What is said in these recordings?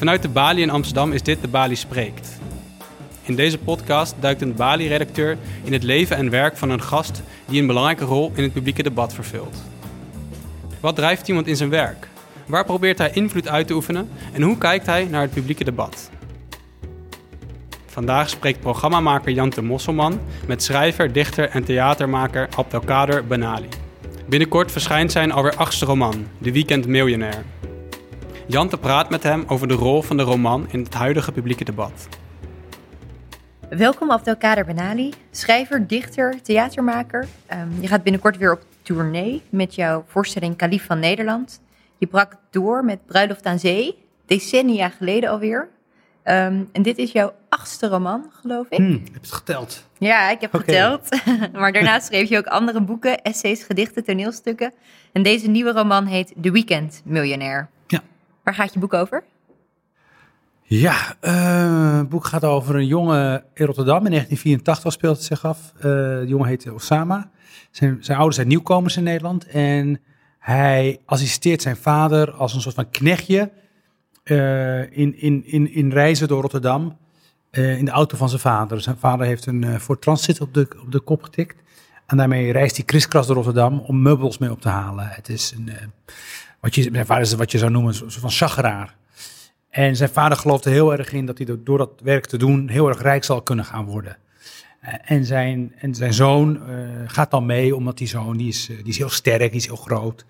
Vanuit de Bali in Amsterdam is dit de Bali Spreekt. In deze podcast duikt een Bali-redacteur in het leven en werk van een gast die een belangrijke rol in het publieke debat vervult. Wat drijft iemand in zijn werk? Waar probeert hij invloed uit te oefenen en hoe kijkt hij naar het publieke debat? Vandaag spreekt programmamaker Jante Mosselman met schrijver, dichter en theatermaker Abdelkader Benali. Binnenkort verschijnt zijn alweer achtste roman, De Weekend Miljonair. Jante praat met hem over de rol van de roman in het huidige publieke debat. Welkom Abdelkader Benali, schrijver, dichter, theatermaker. Ehm, je gaat binnenkort weer op tournee met jouw voorstelling Kalif van Nederland. Je brak door met Bruiloft aan Zee, decennia geleden alweer. Ehm, en dit is jouw achtste roman, geloof ik. Hmm, heb je het geteld? Ja, ik heb geteld. maar daarnaast schreef je ook andere boeken, essays, gedichten, toneelstukken. En deze nieuwe roman heet The Weekend Miljonair. Waar gaat je boek over? Ja, eh, het boek gaat over een jongen in Rotterdam. In 1984 speelt het zich af. Eh de jongen heet Osama. Zijn, zijn ouders zijn nieuwkomers in Nederland. En hij assisteert zijn vader als een soort van knechtje eh, in, in, in, in reizen door Rotterdam. in de auto van zijn vader. Zijn vader heeft een uh, Ford Transit op de, op de kop getikt. En daarmee reist hij kriskras door Rotterdam om meubels mee op te halen. Het is een, wat, je, vader is wat je zou noemen, een van chageraar. En zijn vader geloofde heel erg in dat hij door dat werk te doen heel erg rijk zal kunnen gaan worden. Uh, en, zijn, en zijn zoon uh, gaat dan mee, omdat die zoon die is, uh, die is heel sterk, die is heel groot.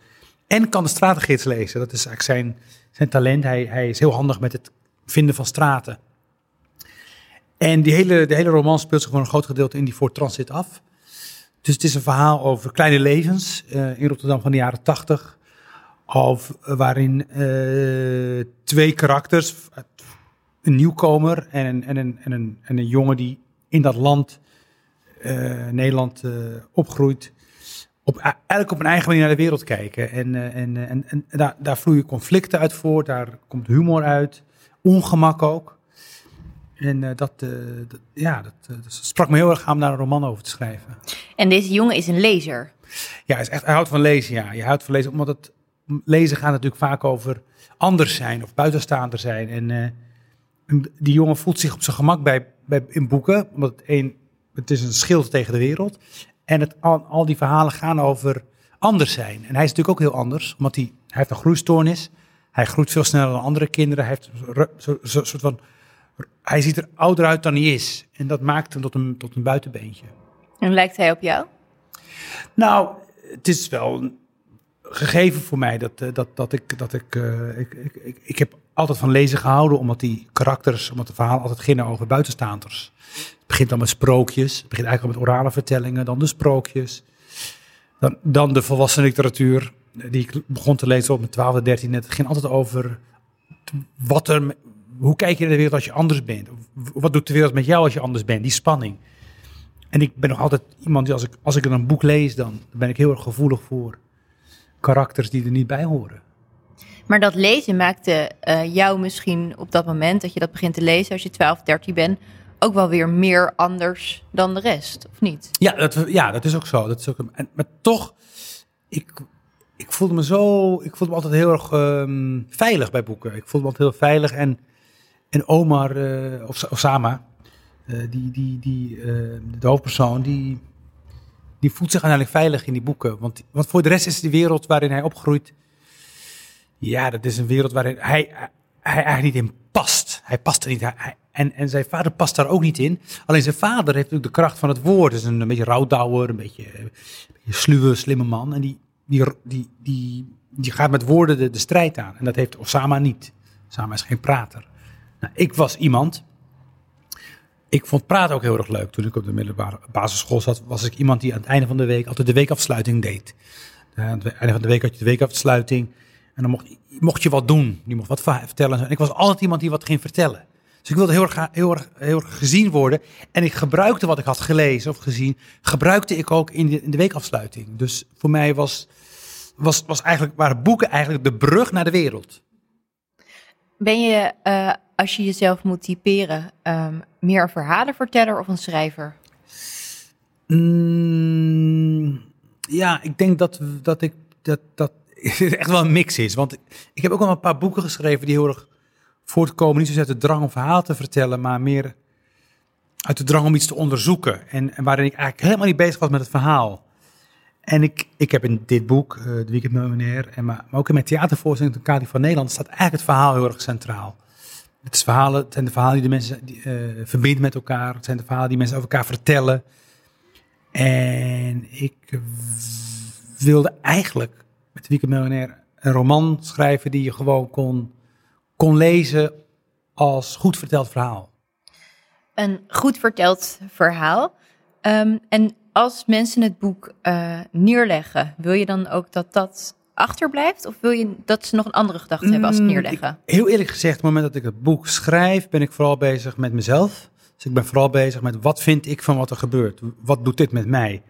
En kan de stratengids lezen. Dat is eigenlijk zijn, zijn talent. Hij, hij is heel handig met het vinden van straten. En die hele, de hele roman speelt zich voor een groot gedeelte in die Ford Transit af. Dus het is een verhaal over kleine levens in Rotterdam van de jaren tachtig. Of waarin uh, twee karakters, een nieuwkomer en een, en, een, en, een, en een jongen die in dat land, uh, Nederland, uh, opgroeit, op, eigenlijk op een eigen manier naar de wereld kijken. En, en, en, en daar, daar vloeien conflicten uit voort, daar komt humor uit, ongemak ook. En dat, dat, ja, dat, dat, sprak me heel erg aan om daar een roman over te schrijven. En deze jongen is een lezer. Ja, hij, is echt, hij houdt van lezen, ja. Je houdt van lezen, omdat het lezen gaat natuurlijk vaak over anders zijn of buitenstaander zijn. En uh, die jongen voelt zich op zijn gemak bij, bij, in boeken, omdat het, een, het is een schild tegen de wereld. En het, al, al, die verhalen gaan over anders zijn. En hij is natuurlijk ook heel anders, omdat hij, hij heeft een groeistoornis. Hij groeit veel sneller dan andere kinderen. Hij, heeft zo, zo, zo, soort van, hij ziet er ouder uit dan hij is. En dat maakt hem tot een, tot een buitenbeentje. En lijkt hij op jou? Nou, het is wel gegeven voor mij dat, dat, dat ik, dat ik, uh, ik, ik, ik, ik, heb altijd van lezen gehouden, omdat die karakters, omdat de verhalen altijd gingen over buitenstaanders. Het begint dan met sprookjes, het begint eigenlijk al met orale vertellingen, dan de sprookjes, dan, dan de volwassen literatuur, die ik begon te lezen op mijn 12e, 13e. Het ging altijd over wat er, hoe kijk je naar de wereld als je anders bent? Wat doet de wereld met jou als je anders bent? Die spanning. En ik ben nog altijd iemand die als ik, als ik een boek lees, dan ben ik heel erg gevoelig voor karakters die er niet bij horen. Maar dat lezen maakte uh, jou misschien op dat moment dat je dat begint te lezen als je 12, 13 bent, ook wel weer meer anders dan de rest, of niet? Ja, dat, ja, dat is ook zo. Dat is ook, en, maar toch, ik, ik voelde me zo, ik voelde me altijd heel erg um, veilig bij boeken. Ik voelde me altijd heel veilig en, en Omar, uh, of Osama, uh, die, die, die, uh, de hoofdpersoon, die, die voelt zich uiteindelijk veilig in die boeken. Want, want voor de rest is de wereld waarin hij opgroeit. Ja, dat is een wereld waarin hij, hij eigenlijk niet in past. Hij past er niet. En, en zijn vader past daar ook niet in. Alleen zijn vader heeft natuurlijk de kracht van het woord. Is een, beetje rouwdouwer, een beetje, een sluwe, slimme man. En die, die, die, die, die gaat met woorden de, de strijd aan. En dat heeft Osama niet. Osama is geen prater. Nou, ik was iemand ik vond praten ook heel erg leuk. Toen ik op de middelbare basisschool zat, was ik iemand die aan het einde van de week altijd de weekafsluiting deed. Aan het einde van de week had je de weekafsluiting. En dan mocht, mocht je wat doen. Je mocht wat vertellen. En ik was altijd iemand die wat ging vertellen. Dus ik wilde heel erg, heel, erg, heel erg gezien worden. En ik gebruikte wat ik had gelezen of gezien, gebruikte ik ook in de, in de weekafsluiting. Dus voor mij was, was, was eigenlijk, waren boeken eigenlijk de brug naar de wereld. Ben je, uh, als je jezelf moet typeren, um, meer een verhalenverteller of een schrijver? Mm, ja, ik denk dat, dat ik dat, dat echt wel een mix is. Want ik heb ook al een paar boeken geschreven die heel erg voortkomen niet zozeer uit de drang om verhaal te vertellen, maar meer uit de drang om iets te onderzoeken. En, en waarin ik eigenlijk helemaal niet bezig was met het verhaal. En ik, ik heb in dit boek, De Weekend Miljonair, en maar, maar ook in mijn theatervoorstelling de van Nederland, staat eigenlijk het verhaal heel erg centraal. Het, is verhalen, zijn de verhalen die de mensen uh, verbinden met elkaar. Het zijn de verhalen die mensen over elkaar vertellen. En ik wilde eigenlijk met De Weekend een roman schrijven die je gewoon kon, kon lezen als goed verteld verhaal. Een goed verteld verhaal. Um, en als mensen het boek uh, neerleggen, wil je dan ook dat dat achterblijft? Of wil je dat ze nog een andere gedachte hebben als het mm, neerleggen? Ik, heel eerlijk gezegd, op het moment dat ik het boek schrijf, ben ik vooral bezig met mezelf. Dus ik ben vooral bezig met wat vind ik van wat er gebeurt? Wat doet dit met mij?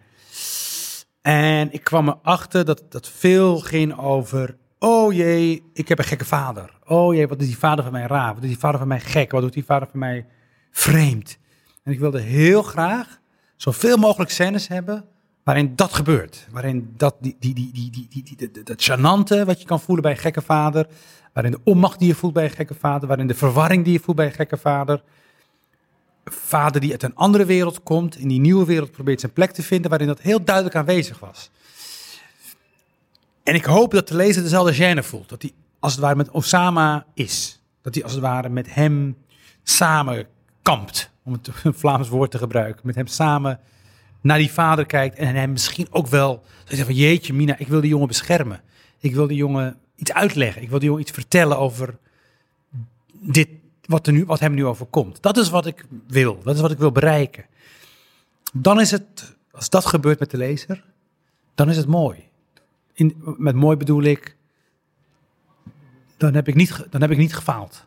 En ik kwam erachter dat dat veel ging over Oh jee, ik heb een gekke vader. Oh jee, wat is die vader van mij raar? Wat is die vader van mij gek? Wat doet die vader van mij vreemd? En ik wilde heel graag zoveel mogelijk scènes hebben waarin dat gebeurt. Waarin dat, die, die, die, die, die, die, die, dat chanante wat je kan voelen bij een gekke vader. Waarin de onmacht die je voelt bij een gekke vader. Waarin de verwarring die je voelt bij een gekke vader. Vader die uit een andere wereld komt, in die nieuwe wereld probeert zijn plek te vinden, waarin dat heel duidelijk aanwezig was. En ik hoop dat de lezer dezelfde gêne voelt. Dat hij als het ware met Osama is. Dat hij als het ware met hem samen kampt. Om het een Vlaams woord te gebruiken. Met hem samen naar die vader kijkt. En hem misschien ook wel zegt van jeetje Mina, ik wil die jongen beschermen. Ik wil die jongen iets uitleggen. Ik wil die jongen iets vertellen over dit, wat, er nu, wat hem nu overkomt. Dat is wat ik wil. Dat is wat ik wil bereiken. Dan is het, als dat gebeurt met de lezer, dan is het mooi in, met mooi bedoel ik, dan heb ik, niet, dan heb ik niet gefaald.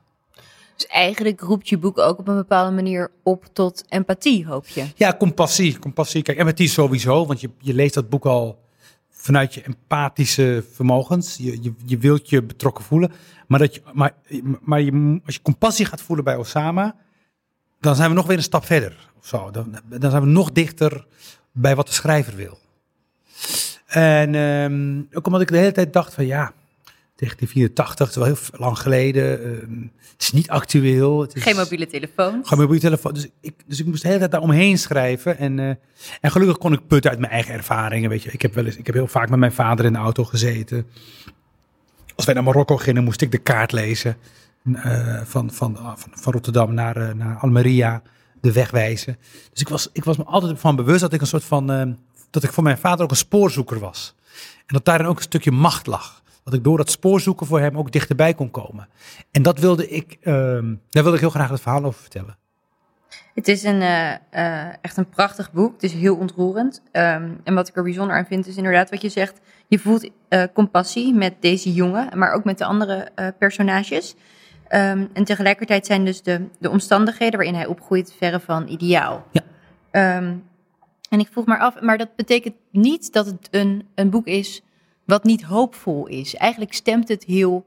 Dus eigenlijk roept je boek ook op een bepaalde manier op tot empathie, hoop je? Ja, compassie. compassie. Kijk, empathie sowieso, want je, je leest dat boek al vanuit je empathische vermogens. Je, je, je wilt je betrokken voelen. Maar, dat je, maar, maar als je compassie gaat voelen bij Osama, dan zijn we nog weer een stap verder. Of zo. Dan, dan zijn we nog dichter bij wat de schrijver wil. En um, ook omdat ik de hele tijd dacht van ja, 1984, dat is wel heel lang geleden. Uh, het is niet actueel. Het is, geen mobiele telefoon. Geen mobiele telefoon. Dus ik, dus ik moest de hele tijd daar omheen schrijven. En, uh, en gelukkig kon ik putten uit mijn eigen ervaringen. Weet je. Ik, heb wel eens, ik heb heel vaak met mijn vader in de auto gezeten. Als wij naar Marokko gingen, moest ik de kaart lezen. Uh, van, van, van, van, Rotterdam naar, naar Almeria, de weg wijzen. Dus ik was, ik was me altijd van bewust dat ik een soort van ehm, dat ik voor mijn vader ook een spoorzoeker was. En dat daarin ook een stukje macht lag. Dat ik door dat spoorzoeken voor hem ook dichterbij kon komen. En dat wilde ik, uh, daar wilde ik heel graag het verhaal over vertellen. Het is een, uh, uh, echt een prachtig boek. Het is heel ontroerend. Um, en wat ik er bijzonder aan vind is inderdaad wat je zegt. Je voelt uh, compassie met deze jongen, maar ook met de andere personages. Um, en tegelijkertijd zijn dus de, de omstandigheden waarin hij opgroeit verre van ideaal. Ja. Um, en ik vroeg maar af, maar dat betekent niet dat het een, een boek is wat niet hoopvol is. Eigenlijk stemt het heel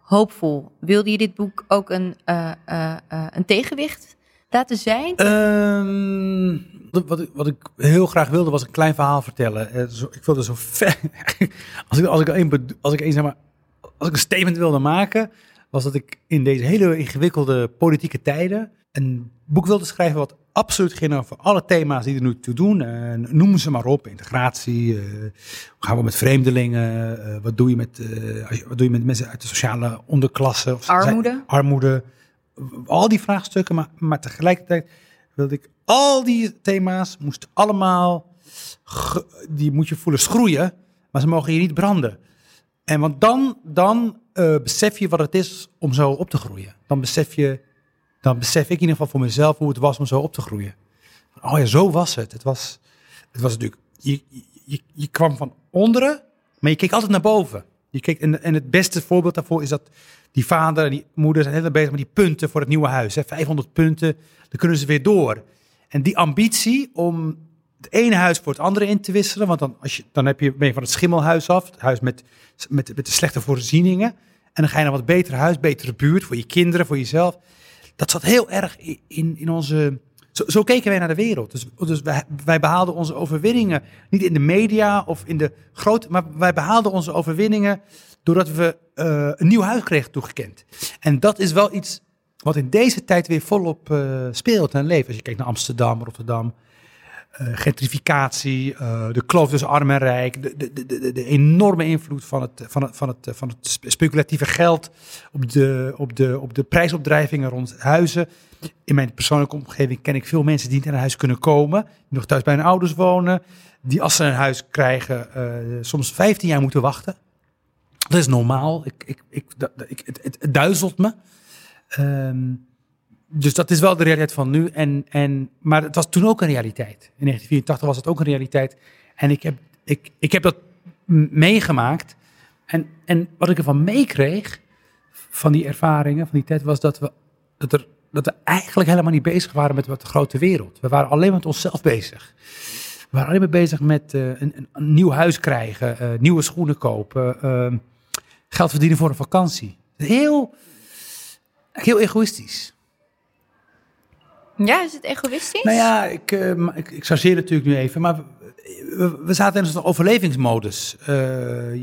hoopvol. Wilde je dit boek ook een, uh, uh, uh, een tegenwicht laten zijn? Um, wat, ik, wat ik heel graag wilde was een klein verhaal vertellen. ik wilde zo ver. als ik, als ik, een, als ik een, zeg maar, als ik een statement wilde maken, was dat ik in deze hele ingewikkelde politieke tijden een boek wilde schrijven wat absoluut ging over alle thema's die er nu toe doen. Uh, noem ze maar op. Integratie. Uh, hoe gaan we met vreemdelingen? Uh, wat, doe je met, wat doe je met mensen uit de sociale onderklasse? Of armoede. armoede. Al die vraagstukken. Maar, maar tegelijkertijd wilde ik al die thema's moesten allemaal. Die moet je voelen schroeien. Maar ze mogen je niet branden. En want dan, dan besef je wat het is om zo op te groeien. Dan besef je dan besef ik in ieder geval voor mezelf hoe het was om zo op te groeien. Oh ja, zo was het. Het was, het was natuurlijk, je, je, je kwam van onderen, maar je keek altijd naar boven. Je keek, en, en het beste voorbeeld daarvoor is dat die vader en die moeder zijn heel bezig met die punten voor het nieuwe huis. Hè. 500 punten, dan kunnen ze weer door. En die ambitie om het ene huis voor het andere in te wisselen, want dan, als je, dan heb je, ben van het schimmelhuis af, het huis met, met, met de slechte voorzieningen. En dan ga je naar wat beter huis, betere buurt voor je kinderen, voor jezelf dat zat heel erg in, in onze. Zo, zo keken wij naar de wereld. Dus, dus wij, wij, behaalden onze overwinningen niet in de media of in de grote. Maar wij behaalden onze overwinningen doordat we eh, een nieuw huis kregen toegekend. En dat is wel iets wat in deze tijd weer volop uh, speelt en leeft. Als je kijkt naar Amsterdam, Rotterdam, gentrificatie, de kloof tussen arm en rijk, de, de, de, de, enorme invloed van het, van, het, van, het, van het speculatieve geld op de, op, de, op de prijsopdrijvingen rond huizen. In mijn persoonlijke omgeving ken ik veel mensen die niet naar huis kunnen komen, die nog thuis bij hun ouders wonen, die als ze een huis krijgen soms 15 jaar moeten wachten. Dat is normaal. Ik, ik, ik, dat, ik, het, het, duizelt me. Um, dus dat is wel de realiteit van nu. En, en, maar het was toen ook een realiteit. In 1984 was het ook een realiteit. En ik heb, ik, ik heb dat meegemaakt. En, en wat ik ervan meekreeg, van die ervaringen, van die tijd, was dat we, dat, er, dat we eigenlijk helemaal niet bezig waren met de grote wereld. We waren alleen met onszelf bezig. We waren alleen maar bezig met uh, een, een, nieuw huis krijgen, uh, nieuwe schoenen kopen, uh, geld verdienen voor een vakantie. Heel, heel egoïstisch. Ja, is het egoïstisch? Nou ja, ik, uh, ik, ik chargeer natuurlijk nu even, maar we, we zaten in een overlevingsmodus. Uh,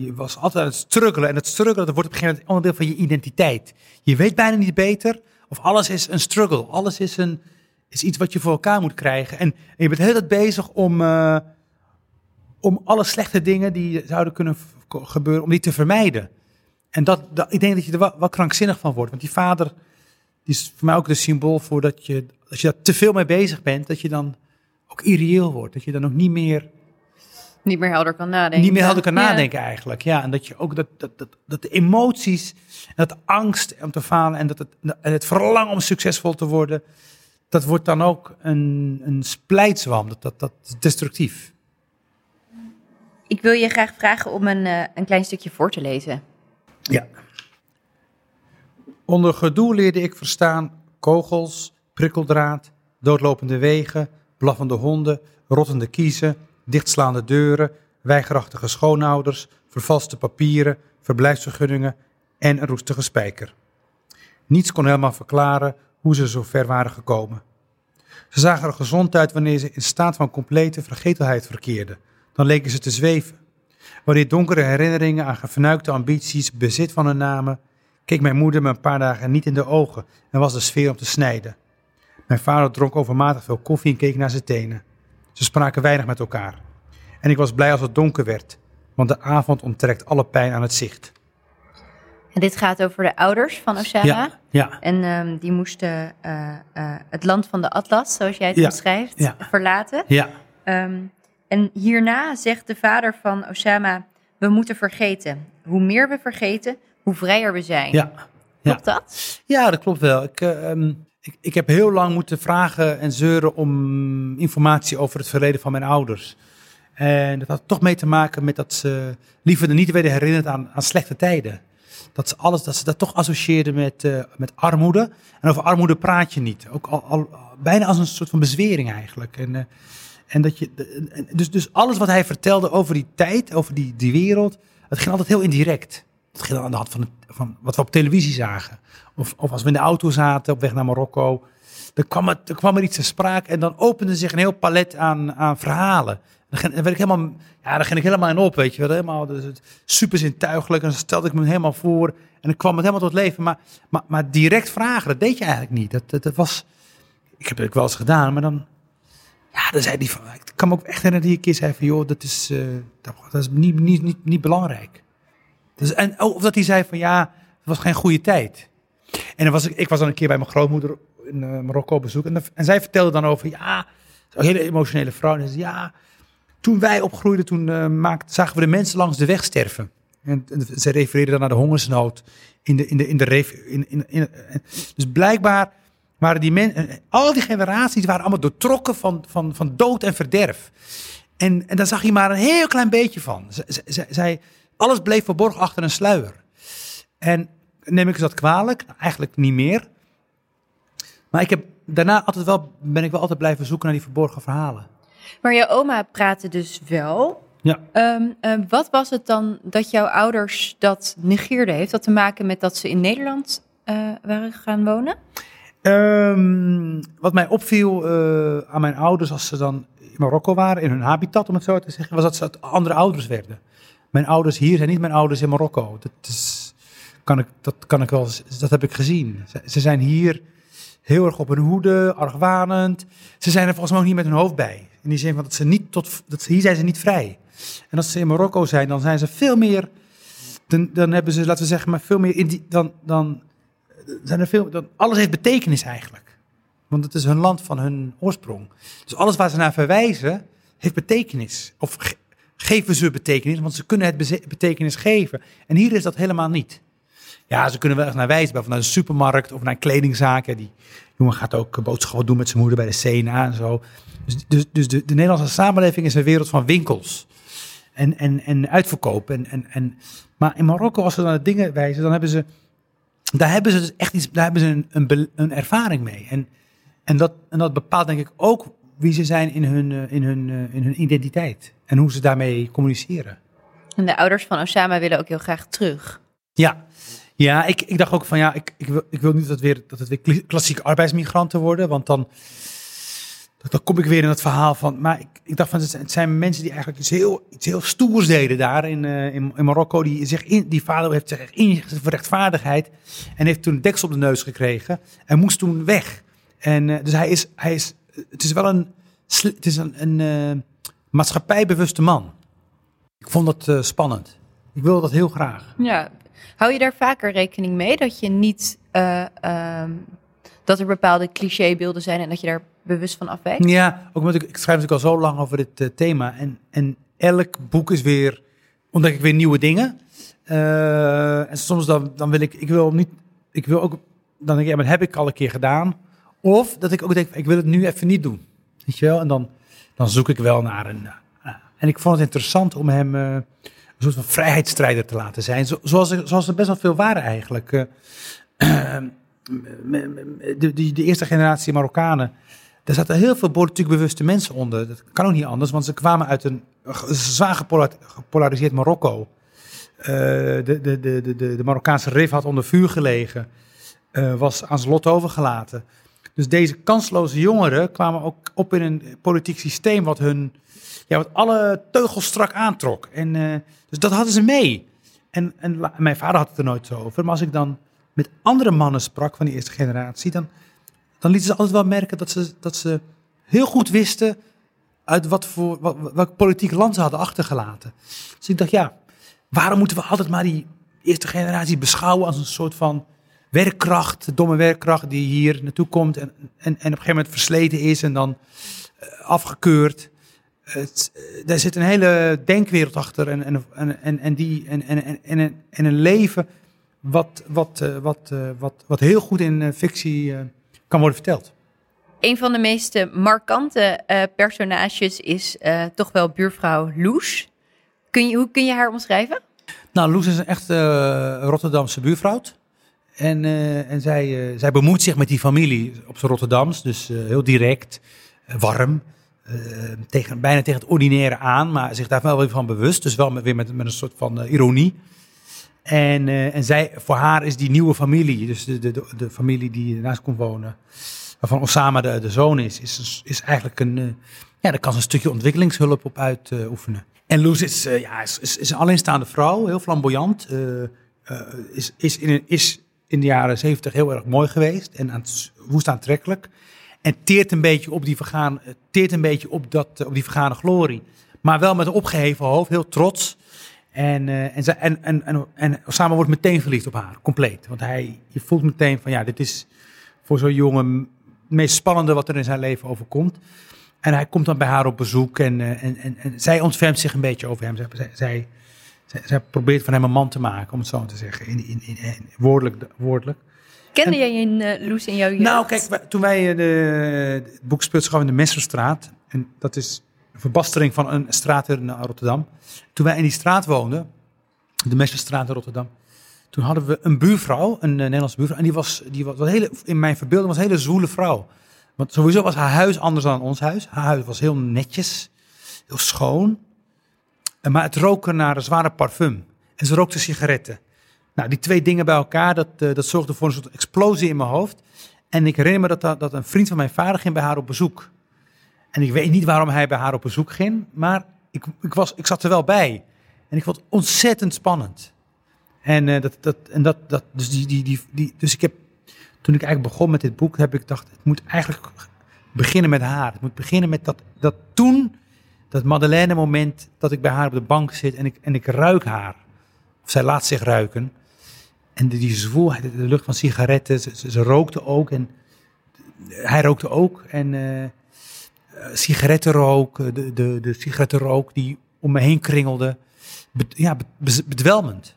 je was altijd aan het struggelen en het struggelen dat wordt op een gegeven moment onderdeel van je identiteit. Je weet bijna niet beter of alles is een struggle. Alles is, een, is iets wat je voor elkaar moet krijgen. En, je bent heel tijd bezig om, uh, om alle slechte dingen die zouden kunnen gebeuren, om die te vermijden. En dat, dat, ik denk dat je er wel, krankzinnig van wordt. Want die vader, die is voor mij ook de symbool voor dat je, als je daar te veel mee bezig bent, dat je dan ook irreëel wordt. Dat je dan ook niet meer... Niet meer helder kan nadenken. Niet meer helder kan nadenken eigenlijk, ja. En dat je ook dat, dat, dat, dat de emoties, en dat angst om te falen en dat het, en het verlangen om succesvol te worden, dat wordt dan ook een, een splijtswam. Dat, dat, dat is destructief. Ik wil je graag vragen om een, uh, een klein stukje voor te lezen. Ja. Onder gedoe leerde ik verstaan kogels, prikkeldraad, doodlopende wegen, blaffende honden, rottende kiezen, dichtslaande deuren, weigerachtige schoonouders, vervalste papieren, verblijfsvergunningen en een roestige spijker. Niets kon helemaal verklaren hoe ze zo ver waren gekomen. Ze zagen er gezond uit wanneer ze in staat van complete vergetelheid verkeerden. Dan leken ze te zweven. Wanneer donkere herinneringen aan gevernuikte ambities bezit van hun namen, keek mijn moeder me een paar dagen niet in de ogen en was de sfeer om te snijden. Mijn vader dronk overmatig veel koffie en keek naar zijn tenen. Ze spraken weinig met elkaar. En ik was blij als het donker werd, want de avond onttrekt alle pijn aan het zicht. En dit gaat over de ouders van Osama. Ja, ja. En um, die moesten uh, uh, het land van de Atlas, zoals jij het ja, beschrijft, verlaten. Ja. Um, en hierna zegt de vader van Osama: We moeten vergeten. Hoe meer we vergeten, hoe vrijer we zijn. Ja. Klopt dat? Ja, dat klopt wel. Ik, uh, um, ik, heb heel lang moeten vragen en zeuren om informatie over het verleden van mijn ouders. En dat had toch mee te maken met dat ze liever niet werden herinnerd aan, aan slechte tijden. Dat ze, alles, dat ze dat toch associeerden met, uh, met armoede. En over armoede praat je niet. Ook al, al, bijna als een soort van bezwering eigenlijk. En, uh, en dat je, dus, dus alles wat hij vertelde over die tijd, over die, die wereld, het ging altijd heel indirect. Het ging aan de hand van, van wat we op televisie zagen. Of, of als we in de auto zaten op weg naar Marokko. Dan kwam, het, kwam er iets te sprake en dan opende zich een heel palet aan, aan verhalen. Dan, dan, werd ik helemaal, ja, dan ging ik helemaal in op, weet je wel. Helemaal, dus super zintuigelijk. En dan stelde ik me helemaal voor. En dan kwam het helemaal tot leven. Maar, maar, maar direct vragen, dat deed je eigenlijk niet. Dat, dat, was, ik heb het wel eens gedaan, maar dan ja, dan zei hij van, ik kan me ook echt herinneren die een keer zei van, joh, dat is, dat, dat, is niet, niet, niet, niet belangrijk. Dus, en, of dat hij zei van, ja, het was geen goede tijd. En dan was ik, ik was dan een keer bij mijn grootmoeder in uh, Marokko op bezoek. En, en zij vertelde dan over, ja, een hele emotionele vrouw. En zei, ja, toen wij opgroeiden, toen uh, maakten, zagen we de mensen langs de weg sterven. En, ze refereerden dan naar de hongersnood in de, in de, in de in, in, in, Dus blijkbaar waren die mensen, al die generaties waren allemaal doortrokken van, van, van dood en verderf. En, en daar zag je maar een heel klein beetje van. Zij, alles bleef verborgen achter een sluier. En neem ik dat kwalijk? Nou, eigenlijk niet meer. Maar ik heb daarna altijd wel, ben ik wel altijd blijven zoeken naar die verborgen verhalen. Maar je oma praatte dus wel. Ja. Um, uh, wat was het dan dat jouw ouders dat negeerden? Heeft dat te maken met dat ze in Nederland uh, waren gaan wonen? Um, wat mij opviel uh, aan mijn ouders als ze dan in Marokko waren, in hun habitat om het zo te zeggen, was dat ze andere ouders werden. Mijn ouders hier zijn niet mijn ouders in Marokko. Dat, is, kan, ik, dat kan ik wel, dat heb ik gezien. Ze, zijn hier heel erg op hun hoede, argwanend. Ze zijn er volgens mij ook niet met hun hoofd bij. In die zin van dat ze niet tot, dat, hier zijn ze niet vrij. En als ze in Marokko zijn, dan zijn ze veel meer, dan, dan hebben ze, laten we zeggen, maar veel meer, in die, dan, dan zijn er veel, dan, alles heeft betekenis eigenlijk. Want het is hun land van hun oorsprong. Dus alles waar ze naar verwijzen, heeft betekenis. Of geven ze betekenis, want ze kunnen het betekenis geven. En hier is dat helemaal niet. Ja, ze kunnen wel echt naar wijzen, bijvoorbeeld naar een supermarkt of naar. Ja, die jongen gaat ook boodschappen doen met zijn moeder bij de CNA en zo. Dus, dus, dus de, de Nederlandse samenleving is een wereld van winkels en, en, en uitverkoop. En, en, en, maar in Marokko, als ze naar dingen wijzen, dan hebben ze, daar hebben ze dus echt iets, daar hebben ze een, een, een ervaring mee. En, en, dat, en dat bepaalt denk ik ook wie ze zijn in hun, eh, in hun, eh, in hun identiteit. En hoe ze daarmee communiceren. En de ouders van Osama willen ook heel graag terug. Ja, ja ik, ik dacht ook van ja, ik, ik, wil, ik wil niet dat weer, dat het weer kla- klassieke arbeidsmigranten worden, want dan, dan kom ik weer in het verhaal van. Maar ik, ik dacht van het zijn- mensen die eigenlijk iets heel, iets heel stoers deden daar in, eh, in, in Marokko. Die, zich in, die vader heeft zich echt ingezet voor rechtvaardigheid en heeft toen deksel op de neus gekregen en moest toen weg. En dus hij is, hij is, het is wel een, het is een, een eh, maatschappijbewuste man. Ik vond dat eh, spannend. Ik wil dat heel graag. Ja. Hou je daar vaker rekening mee dat je niet eh, ehm, dat er bepaalde clichébeelden zijn en dat je daar bewust van afwijkt? Ja, ook omdat ik, ik schrijf natuurlijk al zo lang over dit thema. En, en elk boek is weer, ontdek ik weer nieuwe dingen. En soms dan, dan wil ik, ik wil niet, ik wil ook, dan denk ik, ja, maar dat heb ik al een keer gedaan. Of dat ik ook denk, ik wil het nu even niet doen. Weet je wel? En dan, dan zoek ik wel naar een. eh, en ik vond het interessant om hem eh, een soort van vrijheidsstrijder te laten zijn. Zo, zoals, zoals er best wel veel waren eigenlijk. Eh, de, de, de eerste generatie Marokkanen. Daar zaten heel veel politiek bewuste mensen onder. Dat kan ook niet anders, want ze kwamen uit een zwaar gepola- gepolariseerd Marokko. De, de, de, de, de, Marokkaanse RIF had onder vuur gelegen, was aan zijn lot overgelaten. Dus deze kansloze jongeren kwamen ook op in een politiek systeem wat hun, ja, wat alle teugels strak aantrok. En, eh, dus dat hadden ze mee. En, en mijn vader had het er nooit zo over. Maar als ik dan met andere mannen sprak van die eerste generatie, dan, dan lieten ze altijd wel merken dat ze, dat ze heel goed wisten uit wat voor, welk politiek land ze hadden achtergelaten. Dus ik dacht, ja, waarom moeten we altijd maar die eerste generatie beschouwen als een soort van werkkracht, domme werkkracht die hier naartoe komt en, en, en op een gegeven moment versleten is en dan eh, afgekeurd. Het, eh, daar zit een hele denkwereld achter en, en, en, en, en, die, en, en, en, en, een- en een leven wat, wat, eh, wat, eh, wat, wat heel goed in fictie eh, kan worden verteld. Een van de meest markante eh, personages is eh, toch wel buurvrouw Loes. Kun je, hoe kun je haar omschrijven? Nou, Loes is een echte Rotterdamse buurvrouw. En, eh, en zij, eh, zij bemoeit zich met die familie op zijn Rotterdams. Dus eh, heel direct, warm. tegen, bijna tegen het ordinaire aan, maar zich daar wel weer van bewust. Dus wel weer met, met een soort van ironie. En, en zij, voor haar is die nieuwe familie, dus de, de, de, familie die ernaast komt wonen, waarvan Osama de, de zoon is, is, is eigenlijk een, ja, daar kan ze een stukje ontwikkelingshulp op uitoefenen. en Loes is, ja, is, is, een alleenstaande vrouw, heel flamboyant, is, is, in, een- is in de jaren zeventig heel erg mooi geweest en aan woest aantrekkelijk. En teert een beetje op die vergaan, eh, teert een beetje op, dat, eh, op die vergane glorie. Maar wel met een opgeheven hoofd, heel trots. En, eh, en, en, en, en, en Osama wordt meteen verliefd op haar, compleet. Want hij, je voelt meteen van ja, dit is voor zo'n jongen het meest spannende wat er in zijn leven overkomt. En hij komt dan bij haar op bezoek en, en, en, en zij ontfermt zich een beetje over hem. Zij, zij, zij, probeert van hem een man te maken, om het zo te zeggen, in, in, in, in- woordelijk. woordelijk. Kende jij in, eh, Loes in jouw jeugd? Nou, kijk, wij- toen wij eh, de, het boek speelt zich af in de Messerstraat. En dat is een verbastering van een straat in eh, Rotterdam. Toen wij in die straat woonden, de Messerstraat in Rotterdam. Toen hadden we een buurvrouw, een eh, Nederlandse buurvrouw. En die was, die was, was hele, in mijn verbeelding was een hele zwoele vrouw. Want sowieso was haar huis anders dan ons huis. Haar huis was heel netjes, heel schoon. Eh, Maar het rook naar een zware parfum. En ze rookte sigaretten. Nou, die twee dingen bij elkaar, dat, eh, dat zorgde voor een soort explosie in mijn hoofd. En ik herinner me dat, dat, dat een vriend van mijn vader ging bij haar op bezoek. En ik weet niet waarom hij bij haar op bezoek ging, maar ik, ik, was, ik zat er wel bij. En ik vond het ontzettend spannend. En, eh, dat, dat, en dat, dat, dus, die, die, die, die, dus ik heb, toen ik eigenlijk begon met dit boek, heb ik gedacht, het moet eigenlijk beginnen met haar. Het moet beginnen met dat, dat toen, dat Madeleine moment, dat ik bij haar op de bank zit en ik, en ik ruik haar. Of zij laat zich ruiken. En die, zwoelheid, de lucht van sigaretten, ze, ze, rookte ook en hij rookte ook. En uh, sigarettenrook, de, de, de sigarettenrook die om me heen kringelde. ja, bedwelmend.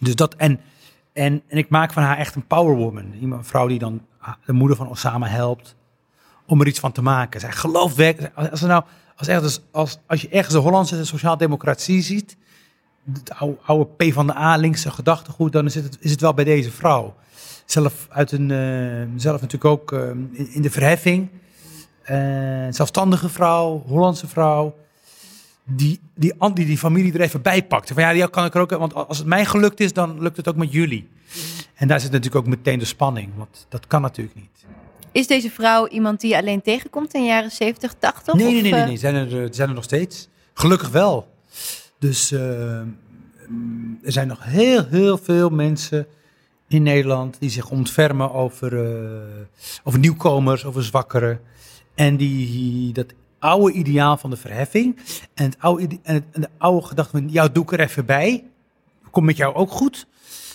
Dus dat, en, en, en ik maak van haar echt een powerwoman. Een vrouw die dan de moeder van Osama helpt om er iets van te maken. Zij gelooft werkelijk. Als, er nou, als, ergens, als, als je ergens de Hollandse sociaal-democratie ziet, het oude, oude P van de A linkse gedachtegoed, dan is het, is het wel bij deze vrouw. Zelf, uit een, uh, zelf natuurlijk ook uh, in, de verheffing. Uh, zelfstandige vrouw, Hollandse vrouw die, die, die, die familie er even bij pakt. Van ja, die kan ik er ook, want als het mij gelukt is, dan lukt het ook met jullie. En daar zit natuurlijk ook meteen de spanning, want dat kan natuurlijk niet. Is deze vrouw iemand die je alleen tegenkomt in de jaren 70, 80? Nee, nee, nee, nee, nee. Zijn, er, zijn er nog steeds. Gelukkig wel. Dus uh, er zijn nog heel, heel veel mensen in Nederland die zich ontfermen over, uh, over nieuwkomers, over zwakkeren. En die dat oude ideaal van de verheffing. En, het oude, en, de oude gedachte van, jou doe ik er even bij. Komt met jou ook goed.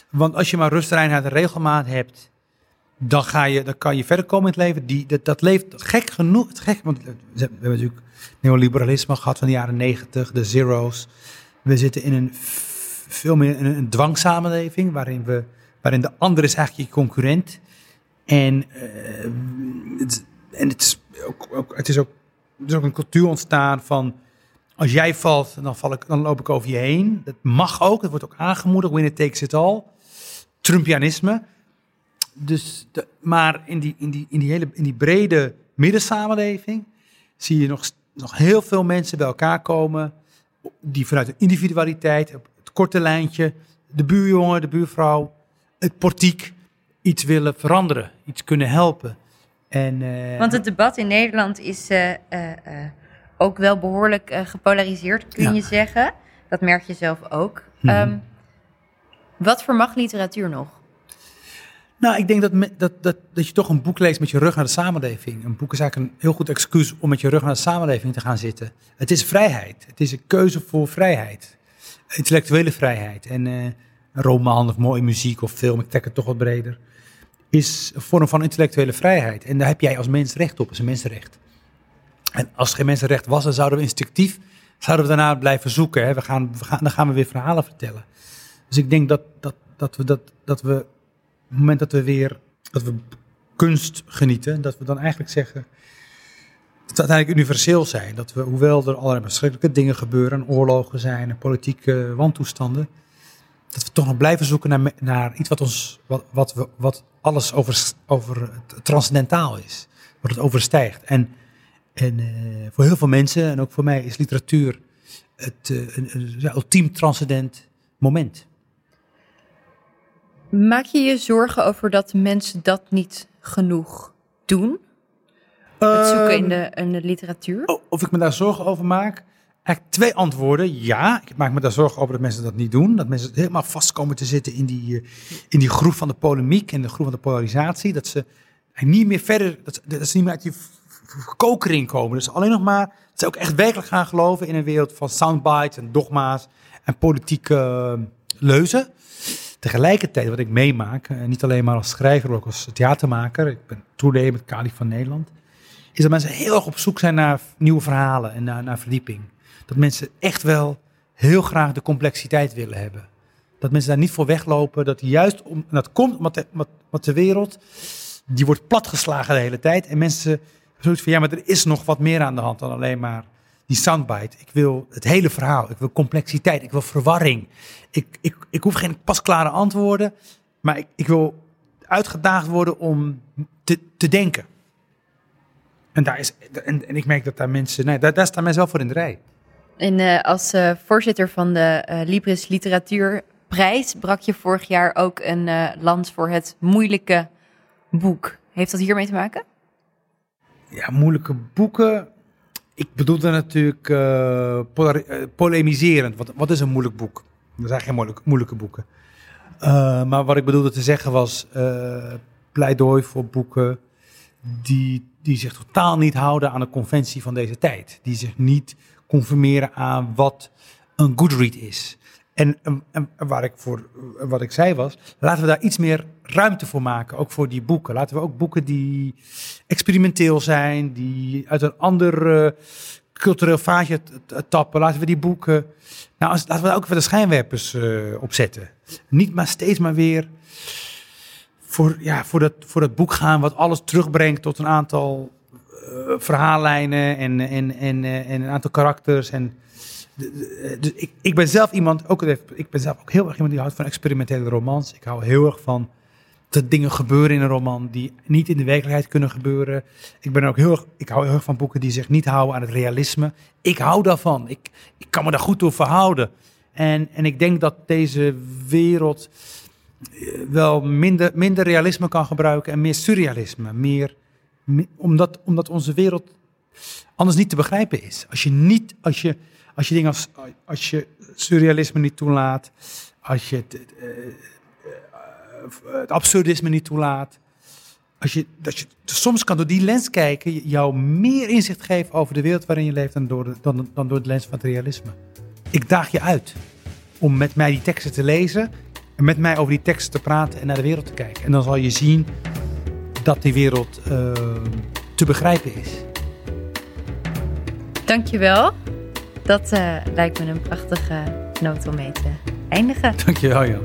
Want als je maar rust, reinheid en regelmaat hebt, dan, ga je, dan kan je verder komen in het leven. Die, dat, dat leeft gek genoeg. Gek, want we hebben natuurlijk neoliberalisme gehad van de jaren negentig, de zero's. We zitten in een veel meer een dwangsamenleving, waarin, we, waarin de ander is eigenlijk je concurrent. En, uh, het, en het, is ook, ook, het is ook er is ook een cultuur ontstaan van als jij valt, dan, val ik, dan loop ik over je heen. Dat mag ook, dat wordt ook aangemoedigd. Winner takes it all. Trumpianisme. Dus de, maar in die, in, die, in, die hele, in die brede middensamenleving zie je nog, nog heel veel mensen bij elkaar komen. Die vanuit de individualiteit, het korte lijntje, de buurjongen, de buurvrouw, het portiek iets willen veranderen, iets kunnen helpen. En, uh, Want het debat in Nederland is uh, uh, ook wel behoorlijk gepolariseerd, kun je zeggen. Dat merk je zelf ook. Mm. Um, wat vermag literatuur nog? Nou, ik denk dat, dat, dat, dat je toch een boek leest met je rug naar de samenleving. Een boek is eigenlijk een heel goed excuus om met je rug naar de samenleving te gaan zitten. Het is vrijheid. Het is een keuze voor vrijheid. Intellectuele vrijheid. En een roman of mooie muziek of film, ik trek het toch wat breder is een vorm van intellectuele vrijheid. En daar heb jij als mens recht op, is een mensenrecht. En als er geen mensenrecht was, dan zouden we instinctief zouden we daarna blijven zoeken. Hè. We gaan, we gaan, dan gaan we weer verhalen vertellen. Dus ik denk dat, dat, dat, we, dat, dat we, het moment dat we weer dat we kunst genieten, dat we dan eigenlijk zeggen dat we uiteindelijk universeel zijn. Dat we, hoewel er allerlei verschrikkelijke dingen gebeuren, oorlogen zijn en politieke wantoestanden, dat we toch nog blijven zoeken naar, naar iets wat ons, wat, wat, wat alles over, over transcendentaal is. Wat het overstijgt. En, en uh, voor heel veel mensen, en ook voor mij, is literatuur het uh, een, een ultiem transcendent moment. Maak je je zorgen over dat mensen dat niet genoeg doen? Het zoeken in de, in de literatuur? Of ik me daar zorgen over maak? Eigenlijk twee antwoorden. Ja, ik maak me daar zorgen over dat mensen dat niet doen. Dat mensen helemaal vast komen te zitten in die, uh, in die groep van de polemiek en de groep van de polarisatie. Dat ze niet meer verder, dat, dat ze niet meer uit die kokering komen. Dus alleen nog maar, dat ze ook echt werkelijk gaan geloven in een wereld van soundbites en dogma's en politieke uh, leuzen. Tegelijkertijd, wat ik meemaak, uh, niet alleen maar als schrijver, maar ook als theatermaker. Ik ben toenemend Kali van Nederland. Is dat mensen heel erg op zoek zijn naar nieuwe verhalen en naar, verdieping dat mensen echt wel heel graag de complexiteit willen hebben. Dat mensen daar niet voor weglopen. Dat juist om, en dat komt omdat de, de wereld, die wordt platgeslagen de hele tijd. En mensen zoiets van, ja, maar er is nog wat meer aan de hand dan alleen maar die soundbite. Ik wil het hele verhaal. Ik wil complexiteit. Ik wil verwarring. Ik, ik, ik hoef geen pasklare antwoorden. Maar ik, ik wil uitgedaagd worden om te, te denken. En, daar is, en, en ik merk dat daar mensen, nee, daar, daar staan mensen wel voor in de rij. En uh, als uh, voorzitter van de uh, Libris Literatuurprijs brak je vorig jaar ook een lans voor het moeilijke boek. Heeft dat hiermee te maken? Ja, moeilijke boeken. Ik bedoelde natuurlijk uh, polemiserend. Wat, wat is een moeilijk boek? Er zijn geen moeilijke, boeken. Uh, maar wat ik bedoelde te zeggen was pleidooi voor boeken die, die zich totaal niet houden aan de conventie van deze tijd. Die zich niet conformeren aan wat een good read is. En, waar ik voor, wat ik zei was, laten we daar iets meer ruimte voor maken, ook voor die boeken. Laten we ook boeken die experimenteel zijn, die uit een ander uh, cultureel vaatje tappen, laten we die boeken, nou, als, laten we daar ook weer de schijnwerpers uh, op zetten. Niet maar steeds maar weer voor, ja, voor, dat, voor dat boek gaan wat alles terugbrengt tot een aantal uh, verhaallijnen en, en, en, en een aantal karakters en dus ik, ik ben zelf iemand, ook, ik ben zelf ook heel erg iemand die houdt van experimentele romans. Ik hou heel erg van dat dingen gebeuren in een roman die niet in de werkelijkheid kunnen gebeuren. Ik, ben ook heel erg, ik hou heel erg van boeken die zich niet houden aan het realisme. Ik hou daarvan. Ik, ik kan me daar goed door verhouden. En, en ik denk dat deze wereld eh, wel minder, minder realisme kan gebruiken en meer surrealisme. Meer, omdat, omdat onze wereld anders niet te begrijpen is. Als je niet, als je als je dingen als, als je surrealisme niet toelaat, als je het, uh, het absurdisme niet toelaat, als je, dat je soms kan door die lens kijken jou meer inzicht geven over de wereld waarin je leeft dan door, de, dan, dan door de lens van het realisme. Ik daag je uit om met mij die teksten te lezen en met mij over die teksten te praten en naar de wereld te kijken. En dan zal je zien dat die wereld te begrijpen is. Dankjewel. Dat uh, lijkt me een prachtige noot om mee te eindigen. Dankjewel Jan.